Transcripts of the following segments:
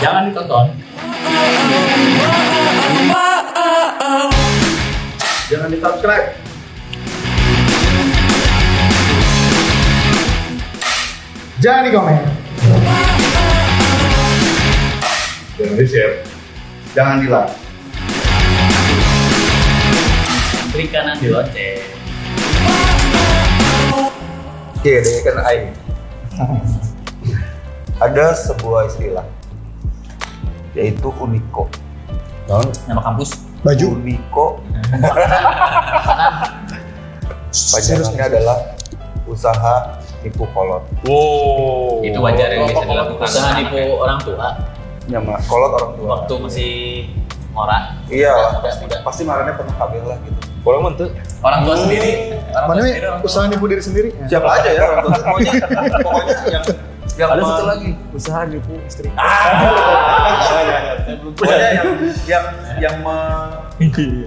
Jangan ditonton. Jangan di subscribe. Jangan di komen. Jangan di share. Jangan di like. Klik kanan di lonceng. Oke, deh kan aing. Ada sebuah istilah yaitu uniko. Nama kampus. Baju. Uniko. Pajangannya adalah usaha nipu kolot. Wow. Itu wajar yang bisa dilakukan. Usaha nipu orang tua Nyama kolot orang tua. waktu masih mora. Iya pasti, pasti marahnya pernah kabel lah gitu. Orang mentu. Orang tua sendiri. Orang tua nih sendiri. orang tua. usaha nipu diri sendiri? Siapa aja ya orang tua pokoknya pokoknya yang yang Ada satu lagi, usaha nipu istri. pokoknya yang yang yang me-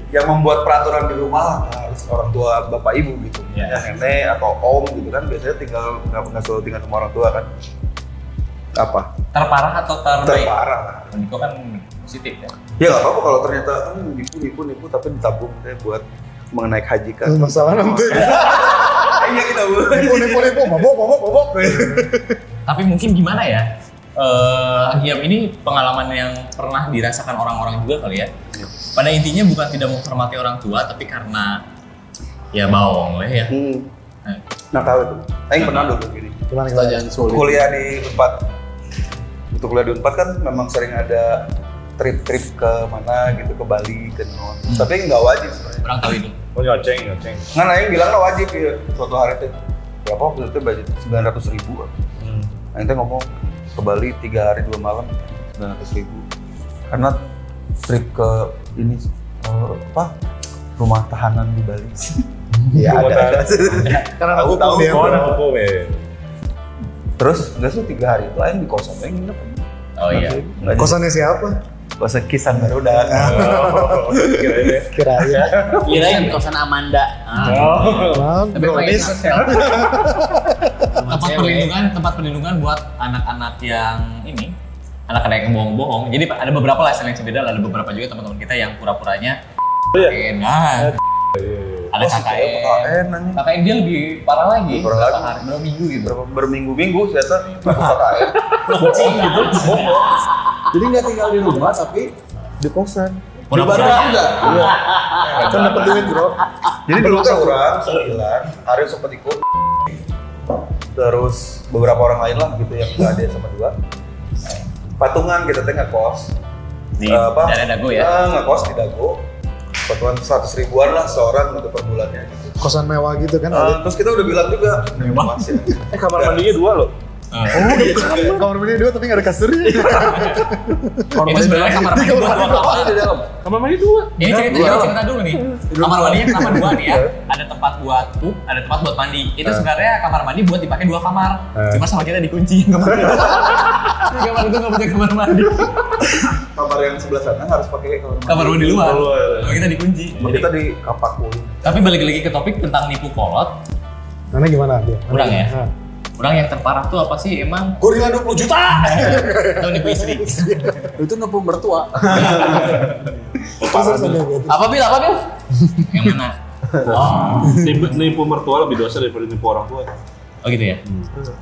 yang membuat peraturan di rumah lah harus orang tua bapak ibu gitu ya nenek atau om gitu kan biasanya tinggal nggak nggak selalu tinggal sama orang tua kan apa Terparah atau terbaik? terparah Niko kan positif ya. ya nggak apa-apa kalau ternyata "Ah, nipu nipu nipu tapi ditabung deh buat mengenai haji kan Masalah nanti. iya kita bu Nipu nipu nipu, mabok mabok mabok. Tapi mungkin gimana ya? Eh, Hiam ini pengalaman yang pernah dirasakan orang-orang juga kali ya. Pada intinya bukan tidak menghormati orang tua, tapi karena ya bawang lah ya. hmm. Nah, nah tahu itu Aing pernah dulu gini Gimana gimana? Sulit. kuliah di Unpad untuk kuliah di Unpad kan memang sering ada trip-trip ke mana gitu ke Bali ke non tapi nggak wajib sebenarnya Orang tahu ini. Oh nyoceng, nyoceng. nggak nanya bilang lah wajib ya suatu hari teh berapa waktu itu budget sembilan ratus ribu Itu ngomong ke Bali tiga hari dua malam sembilan ratus ribu karena trip ke ini eh, apa rumah tahanan di Bali ya Rumah ada, ada. Karena aku tahu. anak hukum ya. terus nggak sih tiga hari itu lain di kosan aing nginep Oh iya. Kosannya siapa? Kosan kisan Garuda Oh, kira ini. Kira ya. Kirain kosan Amanda. Ah. Maaf, Tapi emang ini sosial. tempat perlindungan, tempat perlindungan buat anak-anak yang ini anak-anak yang bohong-bohong. Jadi ada beberapa lah yang beda, ada beberapa juga teman-teman kita yang pura-puranya iya. KKN. Nah, ada Oh, si cewek KKN. KKN. KKN dia lebih parah lagi. Berapa hari, berapa minggu gitu. Berapa berminggu-minggu ternyata KKN. Kucing gitu. Jadi nggak tinggal di rumah tapi di kosan. Pura-pura. enggak? Iya. Kan dapat duit bro. Jadi dulu kan orang sembilan, Aryo sempat ikut. Terus beberapa orang lain lah gitu yang nggak ada sama dua. Patungan kita teh kos. Di Eh, apa? daerah Dago ya. Eh, ngekos di Dago. Patungan seratus ribuan lah seorang gitu per bulannya. Gitu. Kosan mewah gitu kan. Eh, terus kita udah bilang juga, Mewah. Ya. Eh kamar mandinya dua loh. Eh, Kamar mandi dua tapi nggak ada kasurnya. itu sebenarnya kamar mandi dua. Kamar di dalam. Kamar mandi dua. Ini cerita, ini cerita dulu nih. Kamar mandinya kenapa dua nih ya? Ada tempat buat pup, ada tempat buat mandi. Itu sebenarnya kamar mandi buat dipakai dua kamar. Cuma sama kita dikunci kamar itu. Di kamar itu nggak punya kamar mandi. Kamar yang sebelah sana harus pakai kamar mandi. Kamar mandi luar. Kita dikunci. Kamar kita di kapak. Tapi balik lagi ke topik tentang nipu kolot. Mana gimana dia? Kurang ya? Orang yang terparah tuh apa sih emang? Gorila 20 juta. Atau nipu istri? Itu nipu mertua. Gitu. Apa bil? Apa bil? Yang mana? Wah. Nipu, nipu mertua lebih dosa daripada nipu orang tua. Oh gitu ya?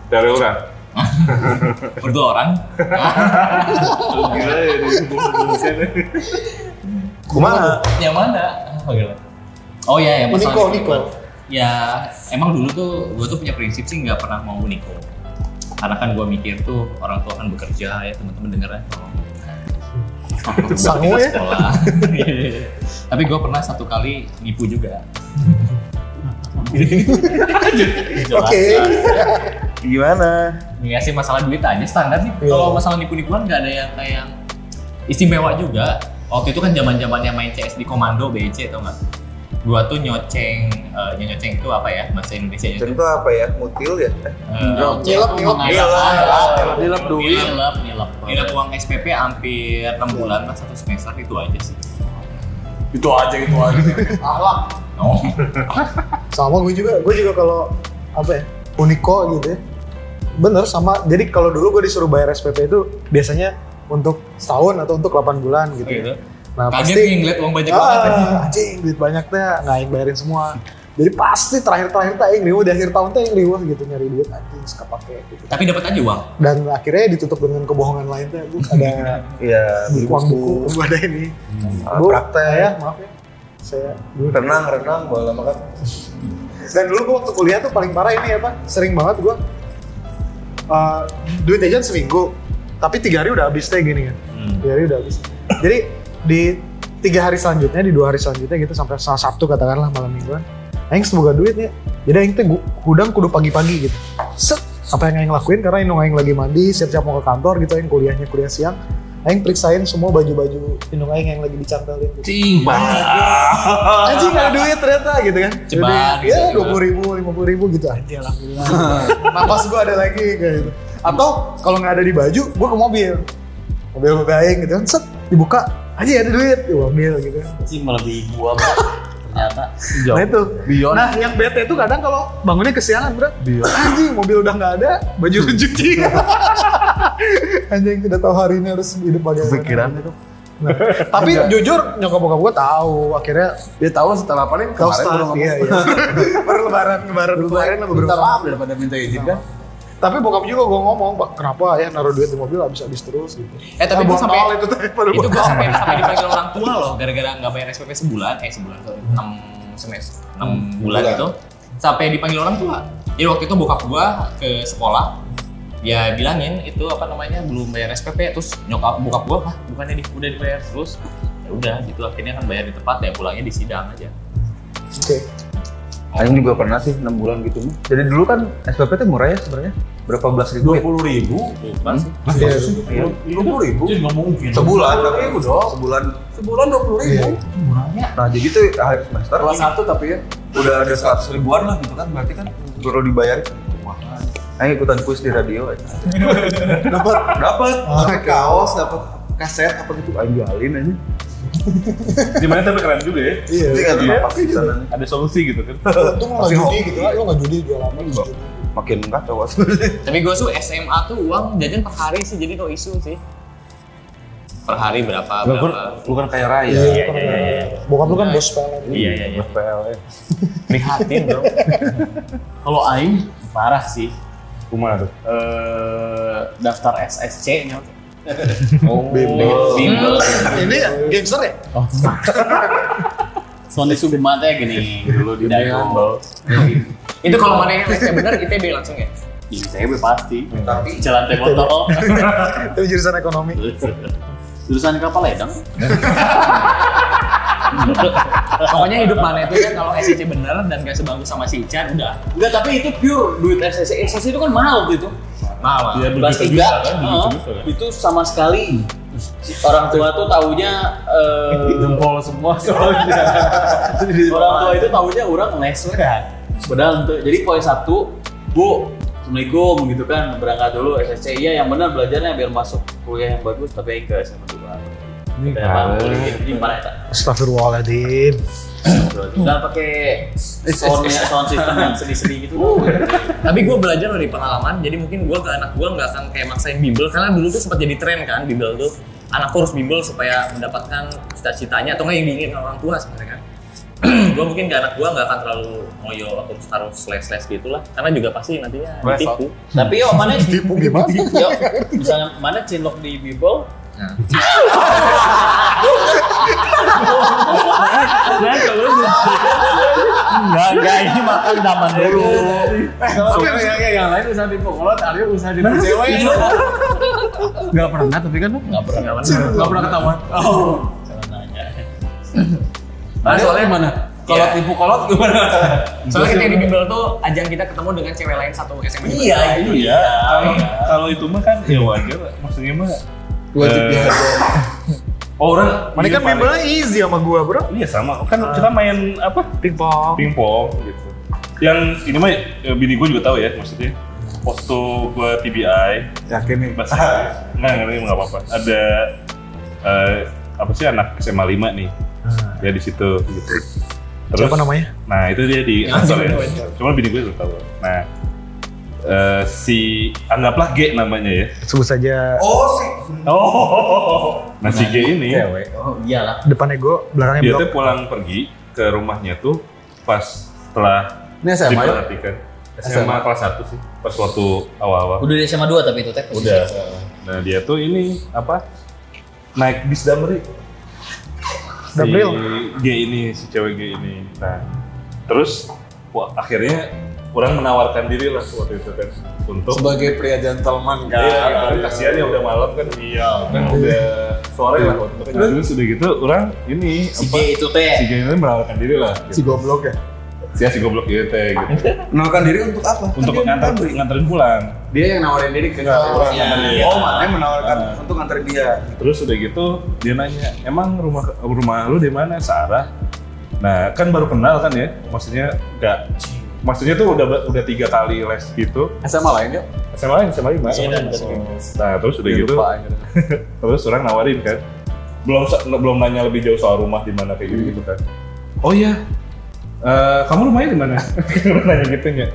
Dari orang. Berdua orang? Gila ya, yang mana? Oh, gila. oh ya, yang Niko. Niko. Ya emang dulu tuh gue tuh punya prinsip sih nggak pernah mau niko. Karena kan gue mikir tuh orang tua kan bekerja ya teman-teman denger ya. Sangu ya? Sekolah. Tapi gue pernah satu kali nipu juga. Oke. Gimana? Ya sih masalah duit aja standar sih. Iya. Kalau masalah nipu-nipuan nggak ada yang kayak istimewa juga. Waktu itu kan zaman zamannya main CS di Komando BC tau nggak? Gua tuh nyoceng, eh, nyoceng itu apa ya bahasa Indonesia Jadi itu apa ya? Mutil ya? Eh, Nilep, nilep. Nilep duit. Nilep, nilep. Nilep uang SPP hampir 6 bulan lah satu semester itu aja sih. Itu aja itu aja. Ahlak. Oh. Sama gue juga, gue juga kalau apa ya, Uniko gitu ya. Bener sama, jadi kalau dulu gue disuruh bayar SPP itu biasanya untuk setahun atau untuk 8 bulan gitu. gitu. Nah, Kaget pasti nih ngeliat uang banyak banget. ah, anjing duit banyak teh nggak yang bayarin semua. Jadi pasti terakhir-terakhir teh yang riuh di akhir tahun teh yang riuh gitu nyari duit anjing suka pakai gitu. Tapi dapat aja uang. Dan akhirnya ditutup dengan kebohongan lain teh. Bu, ada Iya, beli uang buku. buku, bu ada ini. alat Bu, praktek. saya maaf ya. Saya dulu Renang, renang, bola makan. Dan dulu gua waktu kuliah tuh paling parah ini apa? Sering banget gua uh, duit jajan seminggu, tapi tiga hari udah habis teh gini kan. Tiga hari udah habis. Jadi di tiga hari selanjutnya, di dua hari selanjutnya gitu sampai salah Sabtu katakanlah malam mingguan, Aing semoga duit nih. Jadi Aing teh gu- hudang kudu pagi-pagi gitu. Set, apa yang Aing lakuin karena Indung Aing lagi mandi, siap-siap mau ke kantor gitu, Aing kuliahnya kuliah siang. Aing periksain semua baju-baju Indung Aing yang lagi dicantelin gitu. Cing Anjing ada duit ternyata gitu kan. Cepat, Jadi, ya gitu. dua puluh ribu, lima puluh ribu gitu aja alhamdulillah. Napas gua ada lagi kayak gitu. Atau kalau nggak ada di baju, gua ke mobil. Mobil mobil aing gitu kan, set dibuka, aja ada duit, gua ambil gitu sih melebihi gua ternyata Nah itu. Beyond. Nah yang bete itu kadang kalau bangunnya kesiangan bro. Anjing mobil udah nggak ada, baju udah cuci. Anjing tidak tahu hari ini harus hidup bagaimana. Pikiran itu. Nah, tapi jujur nyokap bokap gua tahu akhirnya Dia tahu setelah paling kemarin baru ngomong. iya, iya. baru lebaran, lebaran kemarin lah beberapa Minta maaf daripada minta izin kan. Tapi bokap juga gue ngomong, Pak, kenapa ya naruh duit di mobil habis-habis terus gitu. Eh tapi gue sampai itu tuh itu gue sampai sampai dipanggil orang tua loh gara-gara nggak bayar SPP sebulan eh sebulan sorry, enam semester enam bulan bulan. gitu sampai dipanggil orang tua jadi waktu itu bokap gue ke sekolah ya bilangin itu apa namanya belum bayar SPP terus nyokap bokap gue ah bukannya di, udah dibayar terus ya udah gitu akhirnya kan bayar di tempat ya pulangnya di sidang aja Oke. Aing juga pernah sih 6 bulan gitu mah. Jadi dulu kan SPP itu murah ya sebenarnya. Berapa belas ribu ya? puluh ribu. lupa sih Iya. Dua puluh ribu. itu nggak mungkin Sebulan tapi ribu dong. sebulan. Sebulan dua puluh ribu. Nah jadi tuh akhir semester Kelas satu tapi ya. udah ada 100 ribuan lah gitu kan berarti kan perlu dibayar. Aing ikutan kuis di radio aja. Dapat. Dapat, dapat kaos, dapat kaset apa gitu. Aing jualin aja. Di mana tapi keren juga ya. Iya. Jadi nggak kenapa sih di sana. Ada solusi gitu kan. Untung lo nggak judi gitu lah, lo nggak judi apa gitu. Makin kacau tapi gue tuh SMA tuh uang jajan per hari sih jadi no isu sih per hari berapa berapa Bukan kayak raya. Iya, iya, iya. Bokap lu kan bos PLN. iya iya iya PLN. prihatin bro kalau aing parah sih Kumaha tuh? eh daftar SSC nya oh. Bimbel Ini ya, gangster ya? Sony Sugma teh gini dulu di Dago itu kalau mana yang saya benar ITB langsung ya? Di ITB pasti. Tapi jalan teh botol Itu jurusan ekonomi. jurusan kapal ledeng pokoknya hidup mana itu ya kalau SCC bener dan gak sebagus sama si Ican udah. Enggak tapi itu pure duit SSC SSC itu kan mahal tuh mahal Iya, kelas tiga. kan, bisa kan. itu sama sekali. Orang tua tuh taunya Jempol semua soalnya. orang tua itu taunya orang les we kan padahal untuk jadi poin satu bu assalamualaikum gitu kan. Berangkat dulu SSC iya yang benar belajarnya biar masuk kuliah yang bagus tapi ke SMA dua Ini kan. ya Astagfirullahaladzim. Jangan pakai sound sound system yang sedih-sedih gitu. tapi gue belajar dari pengalaman jadi mungkin gue ke anak gue nggak akan kayak maksain bimbel karena dulu tuh sempat jadi tren kan bimbel tuh anakku harus bimbel supaya mendapatkan cita-citanya atau nggak yang diinginkan orang tua sebenarnya kan gue mungkin ke anak gue nggak akan terlalu ngoyo atau taruh slash slash gitu lah karena juga pasti nantinya ditipu Tapi yo mana Tipu gimana? yo misalnya mana cinlok di Bible Nah. Enggak, enggak ini makan zaman dulu. Kalau yang, yang, yang lain usaha tipu kolot, Aryo usaha tipu cewek. Gak pernah tapi kan? Enggak pernah. Gak pernah ketahuan. Oh. Jangan nanya. Nah, soalnya mana? Kalau Iya. tipu kolot gimana? soalnya kita di bimbel tuh ajang kita ketemu dengan cewek lain satu SMA Iya, Iya. Kalau kalau itu mah kan ya wajar. Maksudnya mah Wajib eh, dihajar. Oh, orang Mana kan bimbelnya easy sama gua bro. Iya sama. Kan kita main apa? Pingpong. Pingpong gitu. Yang ini mah ya, bini gue juga tahu ya maksudnya. Waktu gue TBI, Yakin nih. bahasa nggak ngerti nggak apa-apa. Ada eh, apa sih anak SMA 5 nih ya di situ gitu. Terus, Siapa namanya? Nah itu dia di Yang Ansor ya. Cuma bini gue udah tahu. Nah eh, si anggaplah G namanya ya. Sebut saja Oh sih. Oh. Nah si G ini Oh iyalah. depannya gue, belakangnya dia blok. tuh pulang pergi ke rumahnya tuh pas setelah Ini SMA ya? diperhatikan. SMA kelas 1 sih, pas waktu awal-awal. Udah di SMA 2 tapi itu teh. Udah. Nah dia tuh ini apa? Naik bis Damri. Si. G ini, si cewek G ini. Nah, terus wah, akhirnya orang menawarkan diri lah waktu itu kan untuk Sebagai pria gentleman kan. Iya, kan kasihan ya udah malam kan. Iya, kan udah sore lah waktu itu. kan. Terus udah gitu orang ini Si apa? G itu teh. Si G ini menawarkan diri lah. Si goblok ya. Si si goblok gitu teh gitu. Menawarkan diri untuk apa? Untuk Kan nganter nganterin pulang. Dia yang nawarin diri ke orang Iya. nganterin dia. Oh, mana yang menawarkan untuk nganterin dia. Terus udah gitu dia nanya, emang rumah rumah lu di mana? Searah. Nah kan baru kenal kan ya, maksudnya nggak, maksudnya tuh udah udah tiga kali les gitu. SMA lain yuk. SMA lain, SMA lima. Iya, dan Nah terus udah gitu, Lupa aja. terus orang nawarin kan, belum belum nanya lebih jauh soal rumah di mana kayak gitu gitu kan. Oh iya, Eh, kamu rumahnya di mana? Nanya gitu ya.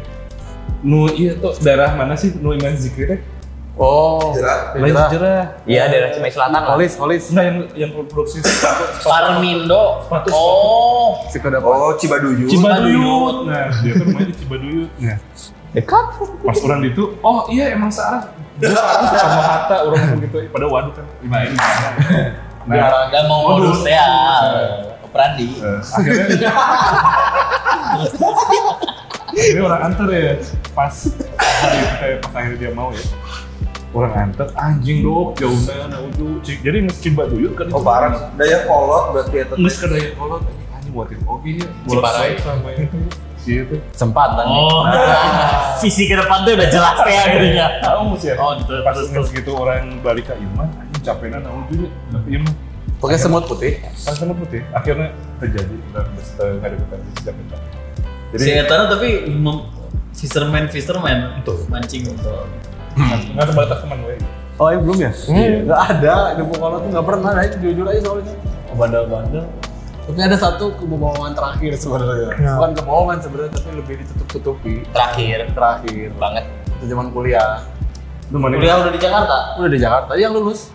Nu iya tuh daerah mana sih? Nu Iman Zikri teh? Oh. Jerah. Lain Jerah. Iya, daerah Cimahi Selatan. Holis, holis. Nah yang yang produksi sepatu Parmindo. Sepatu, Oh. Si Oh, Cibaduyut. Cibaduyut. Nah, dia tuh rumahnya di Cibaduyut. Nah, Dekat. pas orang di itu, oh iya emang searah. Gue searah suka sama Hatta, orang ngomong gitu. Pada waduh kan, lima ini. Nah, Gak mau modus ya. Operandi. akhirnya ini orang antar ya pas hari itu kayak pas akhirnya dia mau ya orang antar anjing dok jauh nah ujung jadi nges Cibaduyut kan Oh, parah. Daya kolot berarti ya. nges ke daya kolot anjing buatin oke ya Ciparai. sama itu si itu Sempat kan. Oh. Visi ke depan tuh udah jelas ya gitu ya. tahu sih ya Oh, betul, pas nges gitu orang balik ke Iman anjing capek nah ujungnya tapi Iman Pakai semut putih. pas sama putih akhirnya terjadi dan nggak ada sejak itu Si Etana tapi fisherman fisherman Betul. mancing untuk nggak sebatas teman gue Oh, ini belum ya? Iya. Nggak ada. Di Bukolo tuh nggak pernah. Nah, itu jujur aja soalnya. Oh, bandel-bandel. Tapi ada satu kebohongan terakhir sebenarnya. Ya. Bukan kebohongan sebenarnya, tapi lebih ditutup-tutupi. terakhir Terakhir. banget. Itu zaman kuliah. lu mana Kuliah udah di Jakarta. Udah di Jakarta, yang lulus.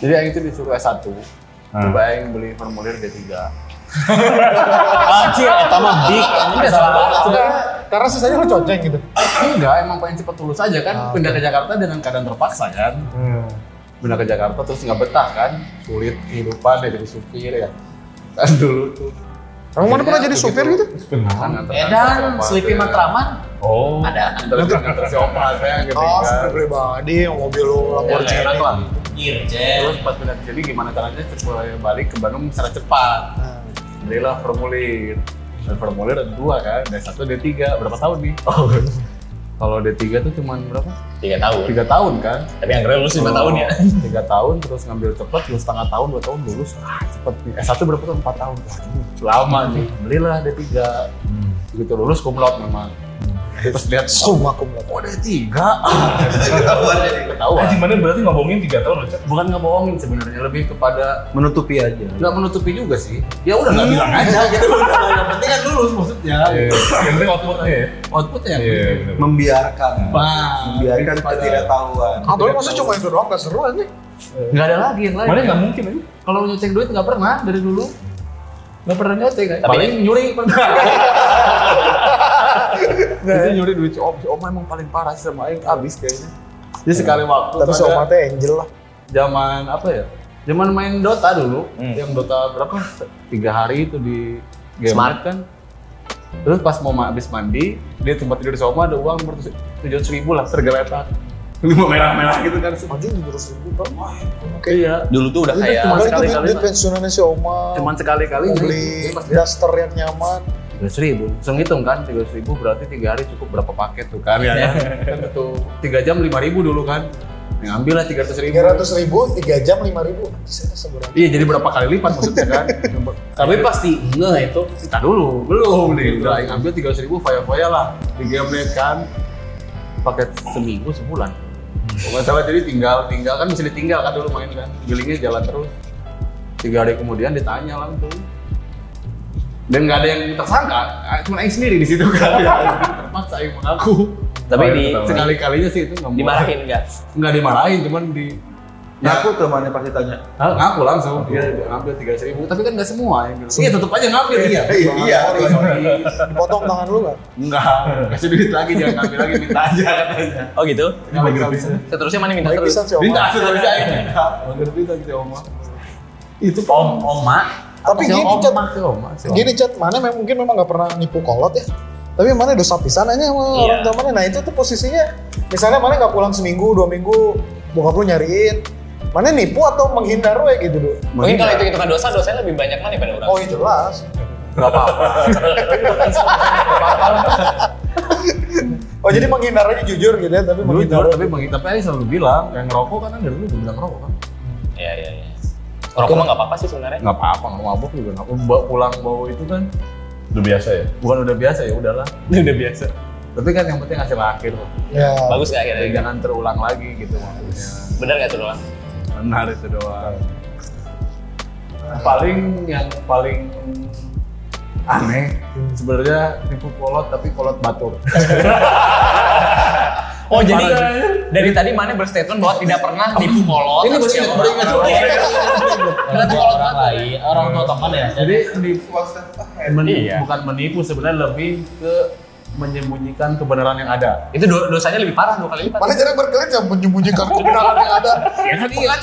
Jadi yang itu disuruh S1. Hmm. Coba yang beli formulir D3. Anjir, eta mah big. Ini salah. Karena sisanya lo coceng gitu. Enggak, emang pengen cepet lulus aja kan. Pindah ke Jakarta dengan keadaan terpaksa kan. Pindah ke Jakarta terus nggak betah kan. Sulit kehidupan ya jadi supir ya. Kan dulu tuh. Kamu mana pernah jadi supir gitu? Edan, nganter si Sleepy opa, Matraman. oh Ada. Nganter si opa saya gitu Oh, supir pribadi yang mobil lo Ya, Lamborghini. enak lah. Irjen. Terus pas pindah ke sini gimana caranya supaya balik ke Bandung secara cepat. Nah, Belilah formulir. Dan formulir ada dua kan, D1, D3. Berapa tahun nih? Kalau D3 tuh cuman berapa? Tiga tahun. Tiga tahun kan? Tapi yang lulus lima tahun ya. Tiga tahun terus ngambil cepet, dua setengah tahun, dua tahun lulus. Ah, cepet nih. S1 berapa tahun? Empat tahun. Wah, lama nih. Belilah D3. Begitu lulus kumlaut memang. Terus lihat, Summa cum laude. oh D3. Ketahuan. Anjing mana berarti ngomongin 3 tahun aja. Bukan ngebohongin sebenarnya, lebih kepada Menutupi aja. nggak menutupi juga sih. Ya udah nggak bilang aja gitu. Udah, yang penting kan lulus maksudnya. Yang penting outputnya ya. Outputnya yang Iya. Membiarkan. Membiarkan Pada- ketidaktahuan. Ah, tapi masa cuma itu doang, gak seru aja. nggak ada lagi yang lain. Mana nggak mungkin aja. Kalau nyocek duit nggak pernah dari dulu. Nggak pernah kan? Tapi- Paling nyuri pernah. Itu nyuri duit si Om. Si Om emang paling parah sih sama Aing abis kayaknya. Jadi sekali waktu Tapi si Oma teh angel lah. zaman apa ya? Zaman main Dota dulu, Hmm. yang Dota berapa? Tiga hari itu di game Smart. kan. Terus pas mau ma- habis mandi, dia tempat tidur di Soma ada uang tujuh ratus ribu lah tergeletak. Lima merah-merah gitu kan. Anjing tujuh ratus ribu kan. Oke iya. Dulu tuh udah kayak cuma sekali-kali pensiunannya si Oma. Cuman sekali-kali beli dia daster yang nyaman. Tiga ribu. Langsung hitung kan tiga ribu berarti tiga hari cukup berapa paket tuh kan? Ya kan kan itu tiga jam lima ribu dulu kan. Yang ambil lah tiga ratus ribu. Tiga ratus ribu, tiga jam lima ribu. Iya jadi berapa kali lipat maksudnya kan? Tapi pasti nge itu. kita dulu. Belum nih udah. yang ambil tiga ratus ribu foya foya lah. Di game kan. Paket seminggu sebulan. Pokoknya salah jadi tinggal tinggal. Kan bisa ditinggal kan dulu main kan. Billingnya jalan terus. Tiga hari kemudian ditanya langsung dan nggak ada yang tersangka cuma Aing sendiri di situ kan. Terpaksa Aing mengaku? Tapi di- sekali kalinya sih itu nggak Dimarahin enggak? nggak? Dimarahin cuman di Ngaku temannya pasti tanya. Hah, ngaku langsung. Dia ngambil tiga ribu tapi kan nggak semua yang iya tetap aja ngambil iya Iya, iya. Dipotong tangan lu kan? enggak kasih duit lagi jangan ngambil lagi minta aja katanya Oh gitu? nggak bisa. Seterusnya mana minta terus? minta bisa ini nggak bisa gitu oma Itu om, oma. Tapi Si gini, oma Chat. si oma si oma. Gini chat, mana memang mungkin memang nggak pernah nipu kolot ya. Tapi mana dosa pisan aja sama Iya. orang tua mana. Nah itu tuh posisinya, misalnya mana nggak pulang seminggu, dua minggu, bokap lu nyariin. Mana nipu atau menghindar we gitu dulu. Mungkin kalau itu hitungan dosa, dosanya lebih banyak mana pada orang. Oh iya jelas. nggak apa-apa Oh jadi menghindar aja jujur gitu ya, tapi menghindar. Jujur, tapi bagi tapi selalu bilang yang ngerokok kan dari dulu gue bilang ngerokok kan Iya, iya, iya. Rokok mah nggak apa-apa sih sebenarnya. nggak apa-apa nggak mabuk juga nggak apa bawa pulang bawa itu kan Udah biasa ya? bukan udah biasa ya udahlah Udah biasa. tapi kan yang penting hasil akhir Ya. Bagus nggak Jadi akhirnya? jangan terulang lagi gitu maksudnya Bener nggak tuh doang? benar itu doang paling yang paling aneh sebenarnya tipu kolot tapi kolot batur Oh jadi dari tadi mana berstatement bahwa tidak pernah nipu kolot. Ini baru ingat, baru ingat. kolot lain, orang tua teman ya. jadi di men- Iya. bukan menipu sebenarnya lebih ke menyembunyikan kebenaran yang ada Itu do- dosanya lebih parah dua kali lipat. Mana jarang berkelit yang menyembunyikan kebenaran yang ada. ya kan iya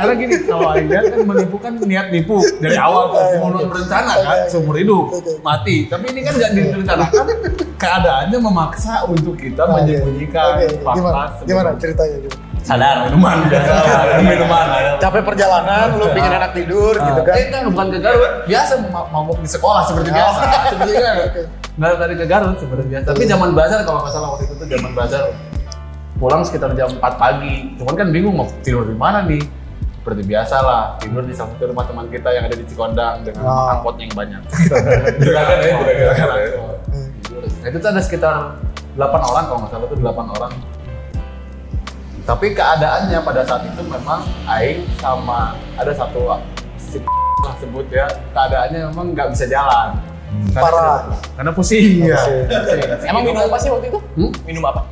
karena gini kalau Aida kan menipu kan niat nipu dari awal tuh pembunuhan berencana kan seumur hidup mati tapi ini kan nggak direncanakan keadaannya memaksa untuk kita menyembunyikan Oke, fakta Gimana? Gimana ceritanya? Gimana? Sadar. minuman biasa minuman Capek perjalanan, lu pingin enak tidur gitu kan? Eh enggak, bukan ke Garut. Biasa ma- mabuk di sekolah seperti biasa. seperti kan. Enggak tadi ke Garut seperti biasa. Tapi zaman bazar kalau nggak salah waktu itu tuh zaman bazar. Pulang sekitar jam 4 pagi. Cuman kan bingung mau tidur di mana nih. Seperti biasa lah, tidur di satu rumah teman kita yang ada di Cikondang dengan Oh. angkotnya yang banyak. Juragan ya, juragan. Tidur. Nah, itu tuh ada sekitar 8 orang kalau nggak salah tuh 8 orang. Tapi keadaannya pada saat itu memang Aing sama ada satu si lah sebut ya keadaannya memang nggak bisa jalan. Karena- Parah. Karena pusing ya. Pusing. Emang minum apa sih waktu itu? Hmm? Minum apa?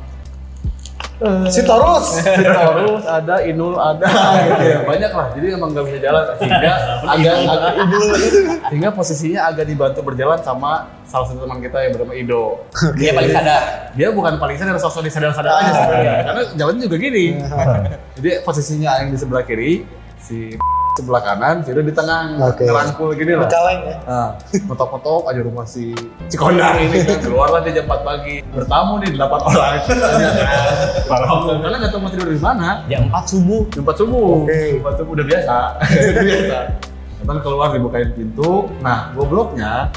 Si Torus. Terus ada Inul ada. Gitu ya. banyak lah. Jadi emang nggak bisa jalan. Sehingga agak agak sehingga posisinya agak dibantu berjalan sama salah satu teman kita yang bernama Ido. Dia paling sadar. dia bukan paling sadar sosok disadar-sadar aja sebenarnya. Karena jalannya juga gini. Jadi posisinya yang di sebelah kiri si sebelah kanan Ido di tengah Oke. ngerangkul gini lah Kaleng ya. Nah, motok-motok aja rumah si Cikondang ini kan. Keluarlah dia jam 4 pagi. Bertamu nih 8 orang. Karena nggak tahu mau tidur di mana. Jam 4 subuh. jam 4 subuh. Oke. jam 4 subuh udah biasa. Udah biasa. Ntar keluar dibukain pintu. Nah gobloknya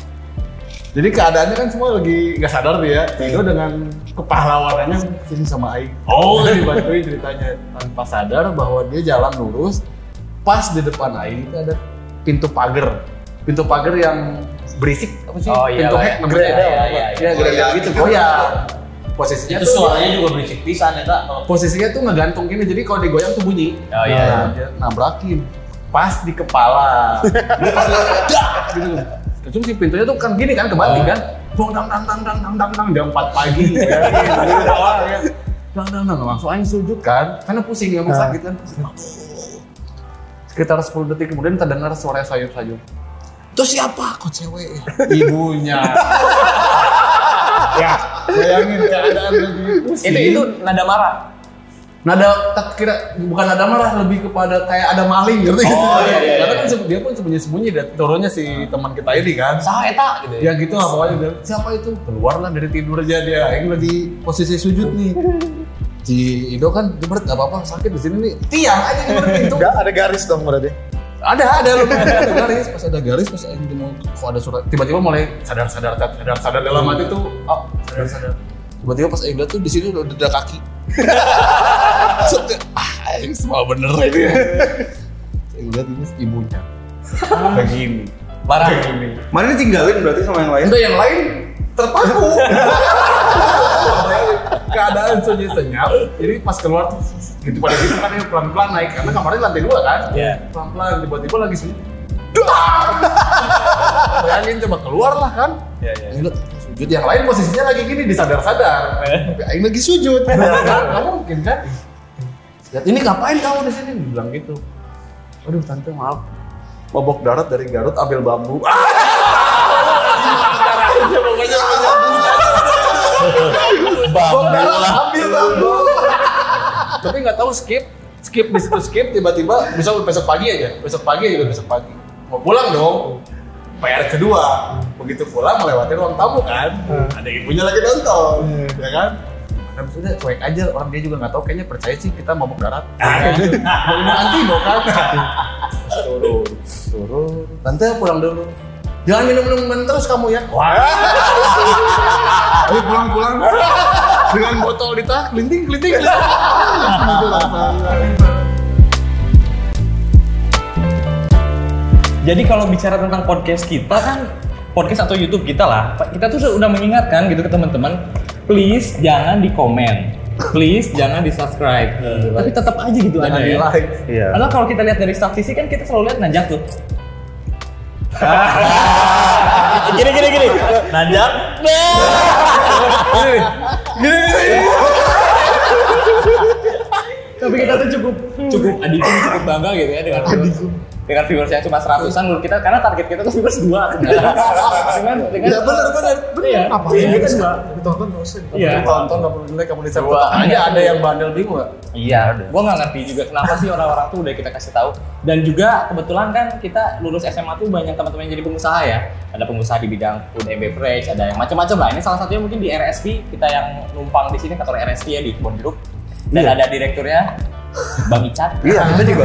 jadi keadaannya kan semua lagi nggak sadar nih ya Tino dengan kepahlawanannya sini sama Aing. Oh. Dibantuin ceritanya tanpa sadar bahwa dia jalan lurus pas di depan Aing itu ada pintu pagar. Pintu pagar yang berisik apa sih? Oh, iya, pintu hack namanya Iya, iya, iya, ya gede-gede gitu. goyang posisinya Itu tuh suaranya juga berisik pisan ya tak. posisinya tuh ngegantung gini jadi kalau digoyang tuh bunyi. Oh, iya. nah, dia nabrakin. Pas di kepala. Dia pas gitu. Terus si pintunya tuh kan gini kan kebanting kan. Bong dang dang dang dang dang dang dang jam 4 pagi. Ya, gitu. Ya. Dang dang dang. Langsung aing sujud kan. Karena pusing emang sakit kan. Pusing. Sekitar 10 detik kemudian terdengar suara sayup-sayup. Itu siapa? Kok cewek ibunya. Ya bayangin keadaan lagi pusing Itu itu nada marah. nada tak kira bukan nada marah lebih kepada kayak ada maling ngerti. Oh, iya, iya, karena iya. kan dia pun sembunyi sembunyi dan turunnya si teman kita ini kan. Saha eta gitu ya. ya gitu pokoknya dia, siapa itu? Keluarlah dari tidur aja dia yang lagi posisi sujud nih si Ido kan dia berat gak apa-apa sakit di sini nih. Tiang aja di depan pintu. Enggak ada garis dong berarti. ada ada loh ada, ada garis. Pas ada garis pas Aing mau kok ada surat tiba-tiba mulai sadar sadar sadar sadar dalam hati tuh oh sadar sadar tiba-tiba pas Aing tuh di sini udah ada kaki. Ah Aing semua bener ini. Aing lihat ini ibunya. Begini. Marah. begini. Mana ditinggalin berarti sama yang lain? Enggak yang lain terpaku. Keadaan sunyi senyap. Jadi pas keluar tuh gitu pada gitu kan ya pelan-pelan naik karena kamarnya lantai dua kan. Iya. Pelan-pelan tiba-tiba lagi sunyi. bayangin coba keluar lah kan. Iya, iya. Aing liat, sujud yang lain posisinya lagi gini disadar-sadar. Tapi Aing lagi sujud. Kan nggak mungkin kan. Lihat ini ngapain kamu di sini? Bilang gitu. Aduh tante maaf. Bobok darat dari Garut ambil bambu. Bobok darat ambil bambu. Tapi nggak tahu skip, skip di situ skip tiba-tiba bisa besok pagi aja, besok pagi aja udah besok pagi. Mau pulang dong. PR kedua, begitu pulang melewati ruang tamu kan, ada ibunya lagi nonton, ya kan? Nah, maksudnya cuek aja, orang dia juga nggak tahu, kayaknya percaya sih kita mabuk darat. Mau minum antido kan? Turun, turun. Tante pulang dulu. Jangan minum-minum terus kamu ya. Wah. Ayo pulang-pulang. Dengan botol di tas, kelinting, kelinting. Jadi kalau bicara tentang podcast kita kan podcast atau YouTube kita lah, kita tuh udah mengingatkan gitu ke teman-teman, please jangan di komen, please jangan di subscribe, tapi tetap aja gitu Jangan ada di ya. like. Iya. Karena kalau kita lihat dari statistik kan kita selalu lihat nanjak tuh. gini gini gini, nanjak. Tapi kita tuh cukup cukup adikum cukup bangga gitu ya dengan viewers, dengan viewers yang cuma seratusan menurut kita karena target kita tuh viewers dua dengan dengan Ya benar benar benar. Iya, Apa iya, yang kita dua? Ditonton nggak usah. Iya. Tonton nggak perlu like, kamu di Dua. aja ada yang bandel bingung nggak? Iya, gua nggak ngerti juga kenapa sih orang-orang tuh udah kita kasih tahu. Dan juga kebetulan kan kita lulus SMA tuh banyak teman-teman yang jadi pengusaha ya. Ada pengusaha di bidang food and beverage, ada yang macam-macam lah. Ini salah satunya mungkin di RSP kita yang numpang di sini kantor RSP ya di Kebon Jeruk. Dan ada direkturnya Bang Icat. Iya, kita juga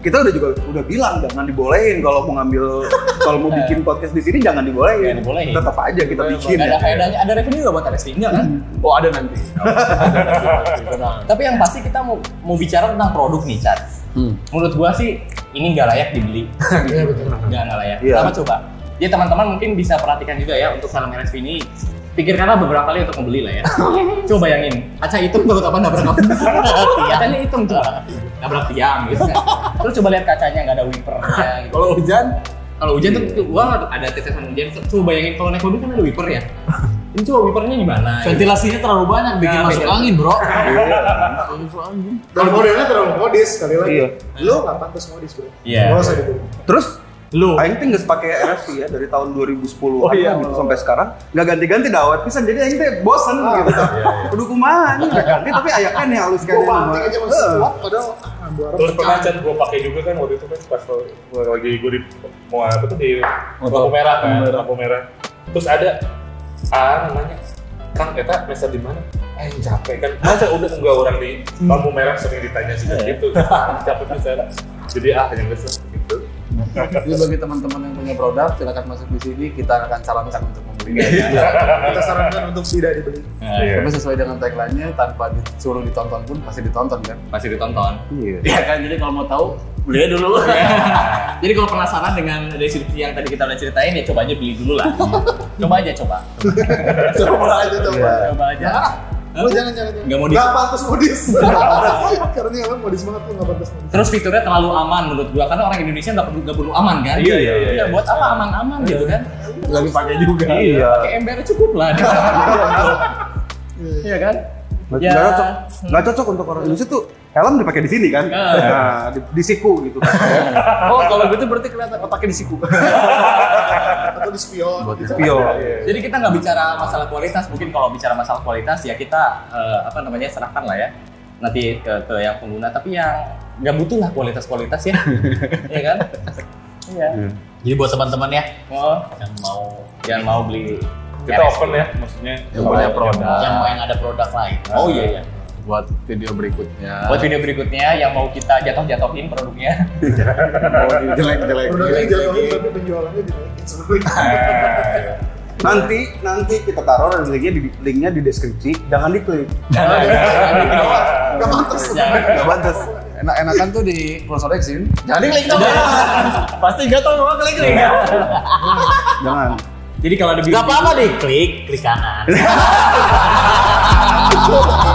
kita udah juga udah bilang jangan dibolehin kalau mau ngambil kalau mau bikin podcast di sini jangan dibolehin. Jangan dibolehin. Tetap aja kita bikin. Nggak ada faedahnya, ada revenue nggak buat RSP? Enggak kan? Oh ada nanti. Ada nanti. Tenang. Tapi yang pasti kita mau mau bicara tentang produk nih, Cat. Hmm. Menurut gua sih ini nggak layak dibeli. Iya betul. Nggak layak. Iya. Kenapa coba? Ya teman-teman mungkin bisa perhatikan juga ya untuk film RSP ini. Pikirkanlah beberapa kali untuk membeli lah ya. coba bayangin, kaca hitam baru kapan nabrak kamu? Kacanya hitam coba. Nabrak tiang gitu kan. Terus coba lihat kacanya nggak ada wipernya gitu. Kalau hujan, Kalau hujan tuh tuh, wah ada tetesan hujan. Coba bayangin kalau naik mobil kan ada wiper ya. Ini coba wipernya gimana? gitu. Ventilasinya terlalu banyak bikin Nah, masuk angin, Bro. Dan modelnya terlalu modis sekali lagi. Iya. Lu nggak pantas modis bro. Iya. Gitu. Terus Lu. Aing teh geus pakai RSP ya dari tahun 2010 Oh iya. gitu sampai sekarang nggak ganti-ganti dawet pisan jadi Aing teh bosen gitu. Kudu kumaha nih nggak ganti tapi aya kan ya halus Gue kayaknya. banting aja masih kuat padahal ah, Terus pernah chat gue pakai juga kan waktu itu kan pas gua lagi gue di mau apa tuh di lampu merah kan lampu merah. Terus ada A namanya Kang Eta mesa di mana? Eh capek kan. Masa udah enggak orang di lampu merah sering ditanya sih gitu. capek bisa. Jadi ah yang gitu. Jadi bagi teman-teman yang punya produk silakan masuk di sini. Kita akan sarankan untuk membelinya. Kita sarankan untuk tidak dibeli. Nah, Iya. Tapi sesuai dengan tagline-nya tanpa disuruh ditonton pun pasti ditonton kan. Masih ditonton. Iya. Ya kan, jadi kalau mau tahu, beli aja dulu. Jadi kalau penasaran dengan deskripsi yang tadi kita udah ceritain ya coba aja beli dulu lah. coba aja coba. Coba aja coba. Coba aja. Lu jangan jangan. jangan. Nggak modis. Nggak pantas modis. Karena emang modis banget lu nggak pantas modis. Terus fiturnya terlalu aman menurut gua karena orang Indonesia nggak perlu nggak perlu aman kan? Iya, iya, iya, iya. buat apa aman-aman gitu kan? Lagi pakai juga. Iya. Pakai ember cukup lah. Iya kan? Nggak Ya. nggak cocok. Nggak cocok untuk orang Indonesia tuh helm dipakai di sini kan. Ah. Nah, di, di siku gitu kan. Oh kalau gitu berarti kelihatan otaknya di siku. Atau di spion. Buat gitu. Pio. Jadi kita nggak bicara masalah kualitas, mungkin kalau bicara masalah kualitas ya kita eh, apa namanya serahkan lah ya nanti ke, ke yang pengguna. Tapi yang nggak butuh lah kualitas-kualitas ya, ya kan? Iya. Jadi buat teman-teman ya, Oh, yang mau jangan mau beli Kita RSP. open ya maksudnya. Yang punya produk. yang mau yang ada produk lain. Oh iya iya. Buat video berikutnya. Buat video berikutnya yang mau kita jatuh-jatuhin produknya. mau dijelek-jelek. Produknya jatuhin tapi penjualannya dinaikin. Nanti nanti kita taruh linknya di linknya di deskripsi. Jangan diklik. Nggak pantas. Jangan. Nggak pantas. Enak-enakan tuh di cross Rexin. Jadi klik dong. Pasti gak tau mau klik klik. Jangan. Jadi kalau ada Gak apa-apa deh, klik klik kanan.